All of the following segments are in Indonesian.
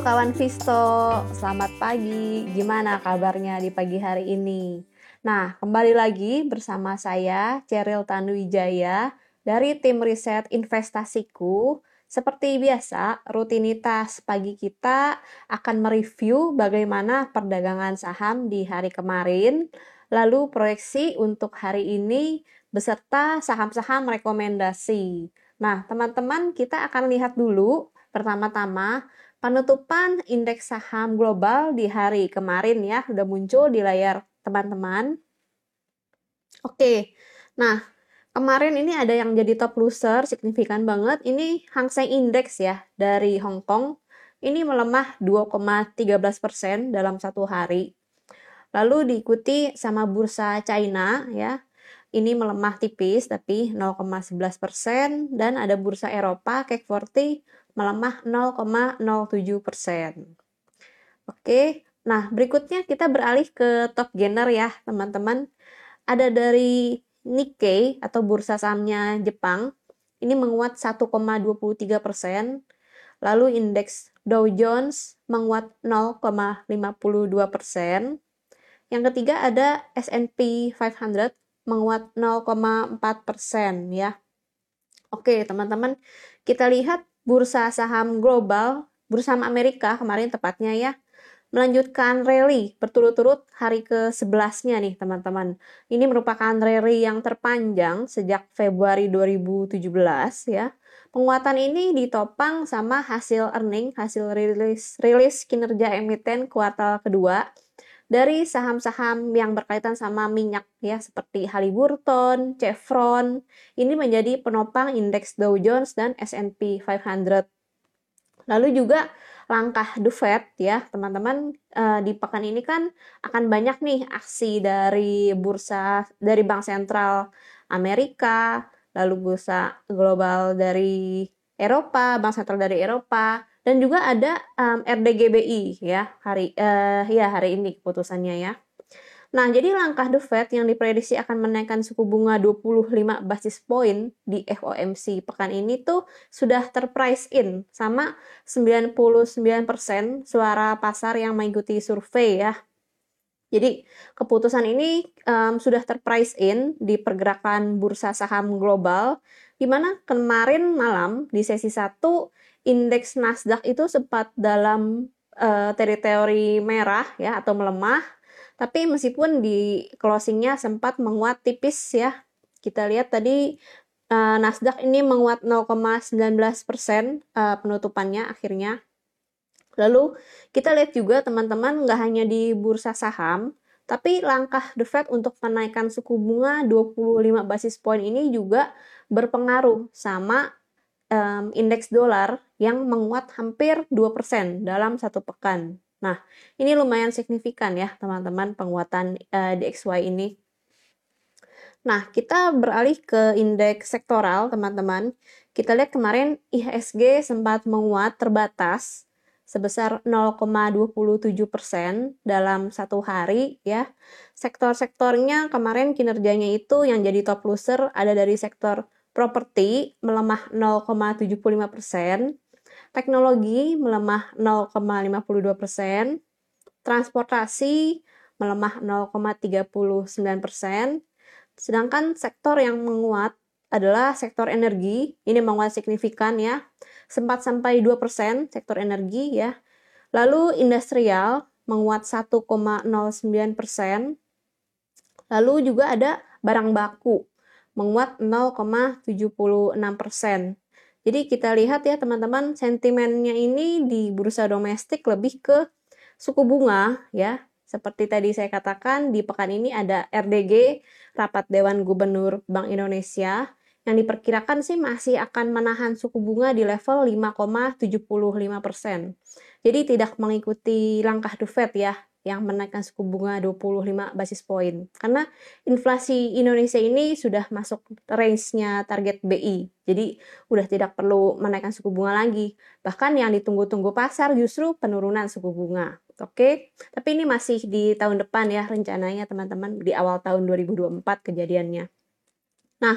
kawan Visto, selamat pagi. Gimana kabarnya di pagi hari ini? Nah, kembali lagi bersama saya Ceril Tanuwijaya dari tim riset investasiku. Seperti biasa, rutinitas pagi kita akan mereview bagaimana perdagangan saham di hari kemarin, lalu proyeksi untuk hari ini beserta saham-saham rekomendasi. Nah, teman-teman, kita akan lihat dulu pertama-tama penutupan indeks saham global di hari kemarin ya sudah muncul di layar teman-teman. Oke, nah kemarin ini ada yang jadi top loser signifikan banget. Ini Hang Seng Index ya dari Hong Kong. Ini melemah 2,13% dalam satu hari. Lalu diikuti sama bursa China ya. Ini melemah tipis tapi 0,11% dan ada bursa Eropa CAC 40 melemah 0,07 persen. Oke, nah berikutnya kita beralih ke top gainer ya teman-teman. Ada dari Nikkei atau bursa sahamnya Jepang, ini menguat 1,23 persen. Lalu indeks Dow Jones menguat 0,52 persen. Yang ketiga ada S&P 500 menguat 0,4 persen ya. Oke teman-teman, kita lihat bursa saham global, bursa saham Amerika kemarin tepatnya ya, melanjutkan rally berturut-turut hari ke-11-nya nih teman-teman. Ini merupakan rally yang terpanjang sejak Februari 2017 ya. Penguatan ini ditopang sama hasil earning, hasil rilis, rilis kinerja emiten kuartal kedua dari saham-saham yang berkaitan sama minyak ya seperti Halliburton, Chevron. Ini menjadi penopang indeks Dow Jones dan S&P 500. Lalu juga langkah The Fed ya teman-teman uh, di pekan ini kan akan banyak nih aksi dari bursa dari bank sentral Amerika, lalu bursa global dari Eropa, bank sentral dari Eropa, dan juga ada um, RDGBI ya hari uh, ya hari ini keputusannya ya. Nah, jadi langkah The Fed yang diprediksi akan menaikkan suku bunga 25 basis point di FOMC pekan ini tuh sudah terprice in sama 99% suara pasar yang mengikuti survei ya. Jadi keputusan ini um, sudah terprice in di pergerakan bursa saham global di mana kemarin malam di sesi 1 indeks Nasdaq itu sempat dalam uh, teritori merah ya atau melemah. Tapi meskipun di closingnya sempat menguat tipis ya. Kita lihat tadi uh, Nasdaq ini menguat 0,19 persen uh, penutupannya akhirnya. Lalu kita lihat juga teman-teman nggak hanya di bursa saham tapi langkah The Fed untuk menaikkan suku bunga 25 basis point ini juga berpengaruh sama um, indeks dolar yang menguat hampir 2% dalam satu pekan. Nah, ini lumayan signifikan ya teman-teman penguatan uh, DXY ini. Nah, kita beralih ke indeks sektoral teman-teman. Kita lihat kemarin IHSG sempat menguat terbatas sebesar 0,27% dalam satu hari ya. Sektor-sektornya kemarin kinerjanya itu yang jadi top loser ada dari sektor properti melemah 0,75 persen, teknologi melemah 0,52 persen, transportasi melemah 0,39 persen, sedangkan sektor yang menguat adalah sektor energi, ini menguat signifikan ya, sempat sampai 2 persen sektor energi ya, lalu industrial menguat 1,09 persen, lalu juga ada barang baku menguat 0,76 persen. Jadi kita lihat ya teman-teman sentimennya ini di bursa domestik lebih ke suku bunga ya. Seperti tadi saya katakan di pekan ini ada RDG Rapat Dewan Gubernur Bank Indonesia yang diperkirakan sih masih akan menahan suku bunga di level 5,75 persen. Jadi tidak mengikuti langkah The Fed ya yang menaikkan suku bunga 25 basis point. Karena inflasi Indonesia ini sudah masuk range-nya target BI. Jadi udah tidak perlu menaikkan suku bunga lagi. Bahkan yang ditunggu-tunggu pasar justru penurunan suku bunga. Oke, tapi ini masih di tahun depan ya rencananya teman-teman di awal tahun 2024 kejadiannya. Nah,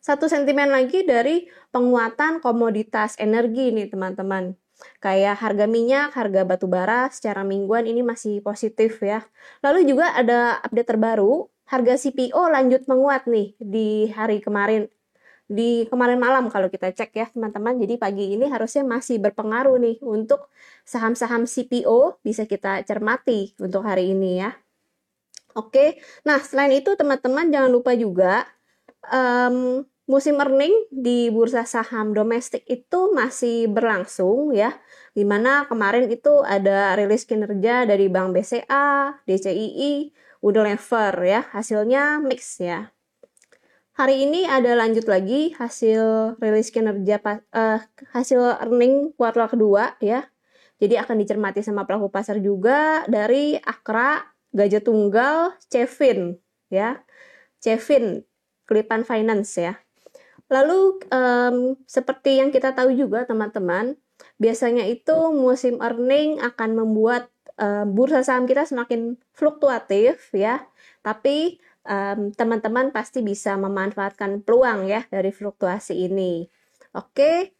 satu sentimen lagi dari penguatan komoditas energi nih teman-teman. Kayak harga minyak, harga batu bara secara mingguan ini masih positif ya. Lalu juga ada update terbaru, harga CPO lanjut menguat nih di hari kemarin di kemarin malam kalau kita cek ya teman-teman. Jadi pagi ini harusnya masih berpengaruh nih untuk saham-saham CPO bisa kita cermati untuk hari ini ya. Oke, nah selain itu teman-teman jangan lupa juga um, musim earning di bursa saham domestik itu masih berlangsung ya. Di mana kemarin itu ada rilis kinerja dari Bank BCA, DCII, Unilever ya. Hasilnya mix ya. Hari ini ada lanjut lagi hasil rilis kinerja uh, hasil earning kuartal kedua ya. Jadi akan dicermati sama pelaku pasar juga dari Akra, Gajah Tunggal, Cevin ya. Cevin, Kelipan Finance ya. Lalu um, seperti yang kita tahu juga teman-teman, biasanya itu musim earning akan membuat uh, bursa saham kita semakin fluktuatif ya. Tapi teman-teman um, pasti bisa memanfaatkan peluang ya dari fluktuasi ini. Oke,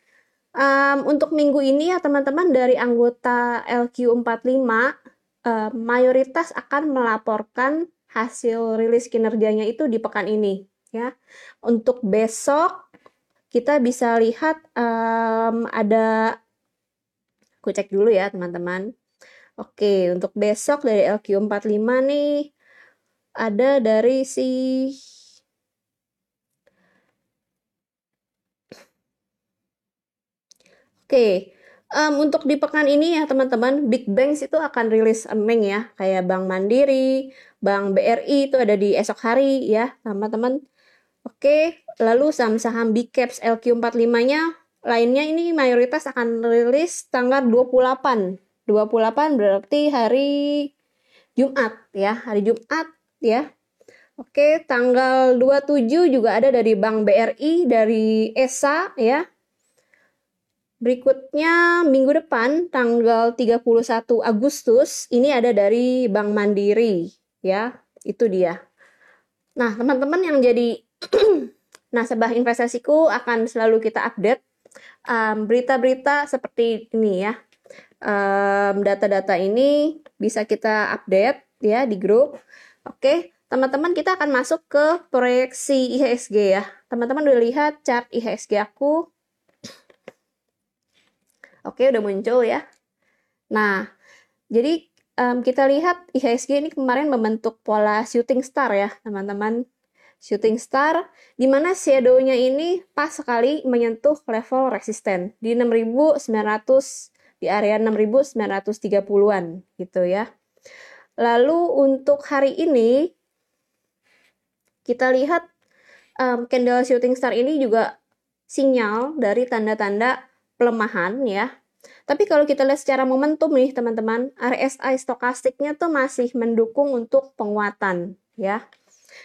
um, untuk minggu ini ya teman-teman dari anggota LQ45 uh, mayoritas akan melaporkan hasil rilis kinerjanya itu di pekan ini ya. Untuk besok kita bisa lihat um, ada aku cek dulu ya teman-teman. Oke, untuk besok dari LQ45 nih ada dari si Oke, um, untuk di pekan ini ya teman-teman, big banks itu akan rilis earning ya, kayak Bank Mandiri, Bank BRI itu ada di esok hari ya, teman-teman. Oke, lalu saham-saham big caps LQ45-nya lainnya ini mayoritas akan rilis tanggal 28. 28 berarti hari Jumat ya, hari Jumat ya. Oke, tanggal 27 juga ada dari Bank BRI, dari ESA ya. Berikutnya minggu depan tanggal 31 Agustus ini ada dari Bank Mandiri ya. Itu dia. Nah, teman-teman yang jadi nasabah investasiku akan selalu kita update berita-berita um, seperti ini ya. Data-data um, ini bisa kita update ya di grup Oke, teman-teman kita akan masuk ke proyeksi IHSG ya. Teman-teman udah lihat chart IHSG aku. Oke, udah muncul ya. Nah, jadi um, kita lihat IHSG ini kemarin membentuk pola shooting star ya, teman-teman. Shooting star, di mana shadow-nya ini pas sekali menyentuh level resisten di 6900 di area 6930-an gitu ya. Lalu untuk hari ini kita lihat um, candle shooting star ini juga sinyal dari tanda-tanda pelemahan ya. Tapi kalau kita lihat secara momentum nih teman-teman, RSI stokastiknya tuh masih mendukung untuk penguatan ya.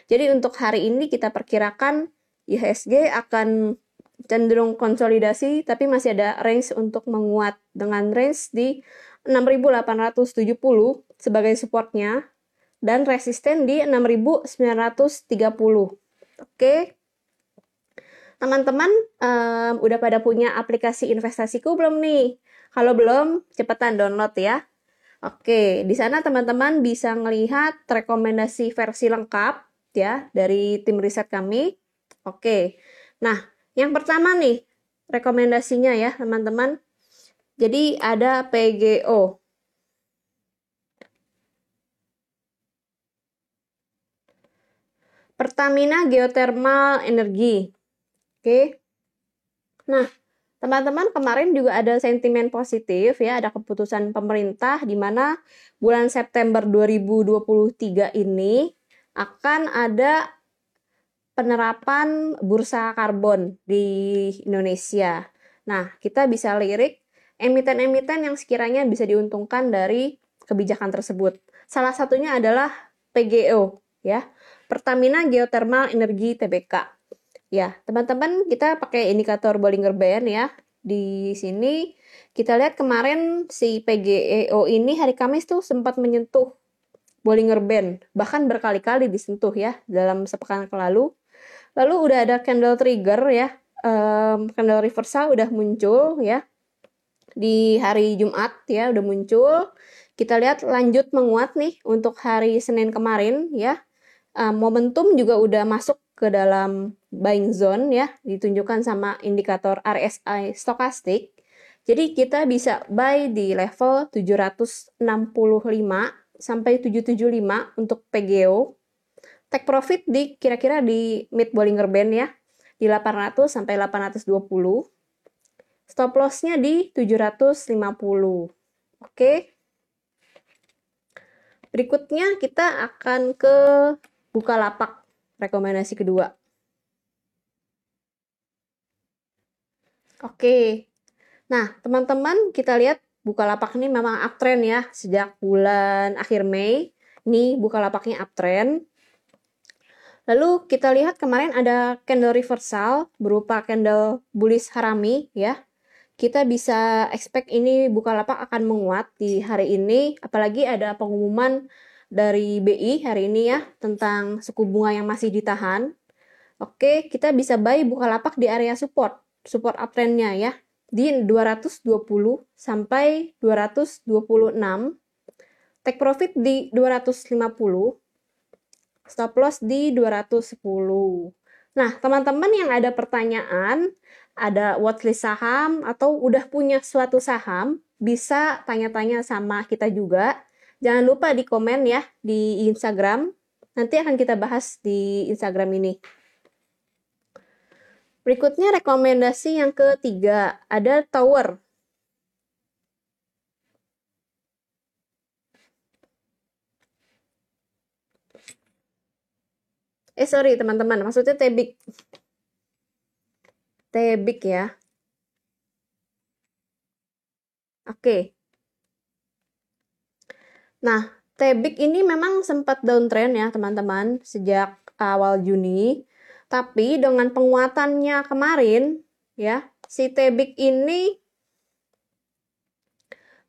Jadi untuk hari ini kita perkirakan IHSG akan cenderung konsolidasi tapi masih ada range untuk menguat dengan range di 6870 sebagai supportnya dan resisten di 6930. Oke. Teman-teman um, udah pada punya aplikasi investasiku belum nih? Kalau belum, cepetan download ya. Oke, di sana teman-teman bisa melihat rekomendasi versi lengkap ya dari tim riset kami. Oke. Nah, yang pertama nih rekomendasinya ya, teman-teman. Jadi ada PGO. Pertamina Geothermal Energy. Oke. Nah, teman-teman kemarin juga ada sentimen positif ya, ada keputusan pemerintah di mana bulan September 2023 ini akan ada penerapan bursa karbon di Indonesia. Nah, kita bisa lirik emiten-emiten yang sekiranya bisa diuntungkan dari kebijakan tersebut. Salah satunya adalah PGO, ya, Pertamina Geothermal Energi Tbk. Ya, teman-teman kita pakai indikator Bollinger Band ya. Di sini kita lihat kemarin si PGEO ini hari Kamis tuh sempat menyentuh Bollinger Band, bahkan berkali-kali disentuh ya dalam sepekan lalu. Lalu udah ada candle trigger ya, um, candle reversal udah muncul ya di hari Jumat ya udah muncul. Kita lihat lanjut menguat nih untuk hari Senin kemarin ya. Uh, momentum juga udah masuk ke dalam buying zone ya, ditunjukkan sama indikator RSI stokastik. Jadi kita bisa buy di level 765 sampai 775 untuk PGO. Take profit di kira-kira di mid Bollinger Band ya, di 800 sampai 820. Stop loss-nya di 750. Oke. Berikutnya kita akan ke Bukalapak rekomendasi kedua. Oke. Nah, teman-teman, kita lihat Bukalapak ini memang uptrend ya sejak bulan akhir Mei. Ini Bukalapaknya uptrend. Lalu kita lihat kemarin ada candle reversal berupa candle bullish harami ya. Kita bisa expect ini Bukalapak akan menguat di hari ini apalagi ada pengumuman dari BI hari ini ya tentang suku bunga yang masih ditahan. Oke, kita bisa buy Bukalapak di area support, support uptrendnya ya di 220 sampai 226. Take profit di 250. Stop loss di 210. Nah, teman-teman yang ada pertanyaan, ada watchlist saham atau udah punya suatu saham, bisa tanya-tanya sama kita juga Jangan lupa di komen ya di Instagram. Nanti akan kita bahas di Instagram ini. Berikutnya rekomendasi yang ketiga, ada tower. Eh sorry teman-teman, maksudnya tebik. Tebik ya. Oke. Nah, Tebik ini memang sempat downtrend ya teman-teman sejak awal Juni. Tapi dengan penguatannya kemarin ya, si Tebik ini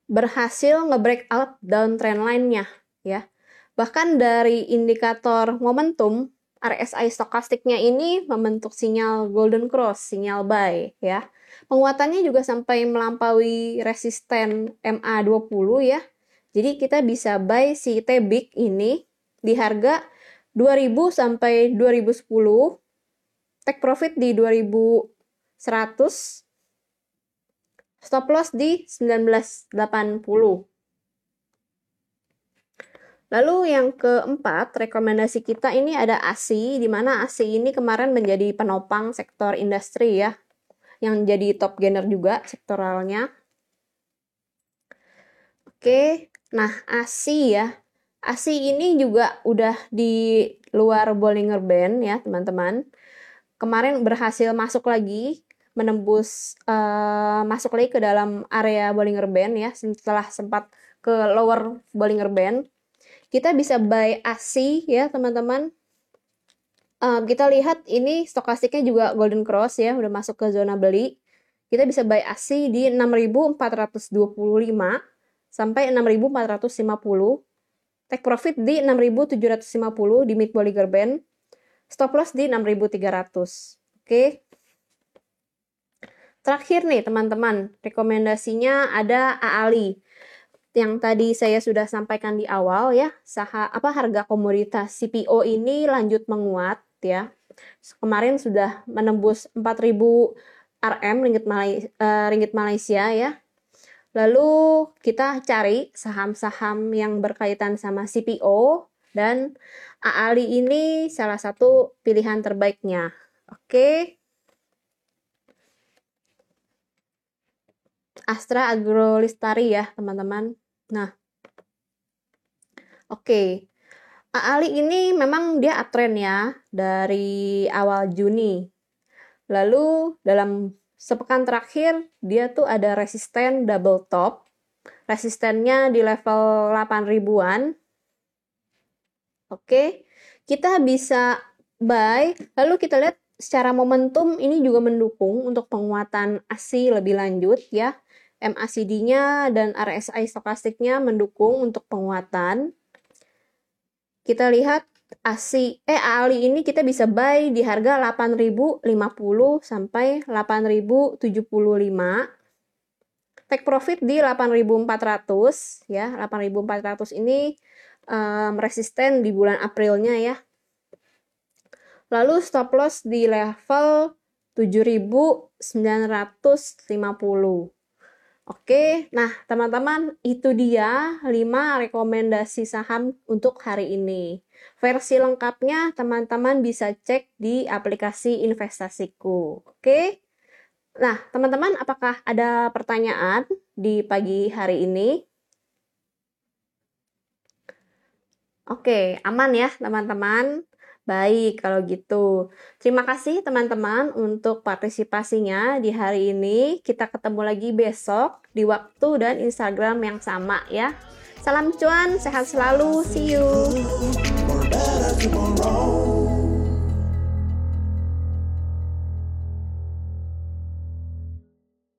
berhasil nge-break out downtrend line-nya ya. Bahkan dari indikator momentum RSI stokastiknya ini membentuk sinyal golden cross, sinyal buy ya. Penguatannya juga sampai melampaui resisten MA20 ya jadi kita bisa buy si Tebik ini di harga 2000 sampai 2010. Take profit di 2100. Stop loss di 1980. Lalu yang keempat, rekomendasi kita ini ada ASI, di mana ASI ini kemarin menjadi penopang sektor industri ya, yang jadi top gainer juga sektoralnya. Oke, Nah, ASI ya. ASI ini juga udah di luar Bollinger Band ya, teman-teman. Kemarin berhasil masuk lagi, menembus uh, masuk lagi ke dalam area Bollinger Band ya, setelah sempat ke lower Bollinger Band. Kita bisa buy ASI ya, teman-teman. Uh, kita lihat ini stokastiknya juga golden cross ya, udah masuk ke zona beli. Kita bisa buy ASI di 6425 sampai 6.450. Take profit di 6.750 di mid Bollinger Band. Stop loss di 6.300. Oke. Terakhir nih teman-teman, rekomendasinya ada AALI. Yang tadi saya sudah sampaikan di awal ya, saha apa harga komoditas CPO ini lanjut menguat ya. Kemarin sudah menembus 4000 RM ringgit, Malai, uh, ringgit Malaysia ya Lalu kita cari saham-saham yang berkaitan sama CPO dan AALI ini salah satu pilihan terbaiknya. Oke. Astra Agrolistari ya, teman-teman. Nah. Oke. AALI ini memang dia uptrend ya dari awal Juni. Lalu dalam sepekan terakhir dia tuh ada resisten double top. Resistennya di level 8 ribuan. Oke, kita bisa buy. Lalu kita lihat secara momentum ini juga mendukung untuk penguatan ASI lebih lanjut ya. MACD-nya dan RSI stokastiknya mendukung untuk penguatan. Kita lihat ASI eh ALI ini kita bisa buy di harga 8.050 sampai 8.075. take profit di 8.400 ya 8.400 ini um, resisten di bulan Aprilnya ya lalu stop loss di level 7.950 Oke, nah teman-teman itu dia 5 rekomendasi saham untuk hari ini. Versi lengkapnya teman-teman bisa cek di aplikasi investasiku. Oke. Nah, teman-teman apakah ada pertanyaan di pagi hari ini? Oke, aman ya teman-teman. Baik, kalau gitu. Terima kasih teman-teman untuk partisipasinya di hari ini. Kita ketemu lagi besok di waktu dan Instagram yang sama ya. Salam cuan, sehat selalu. See you.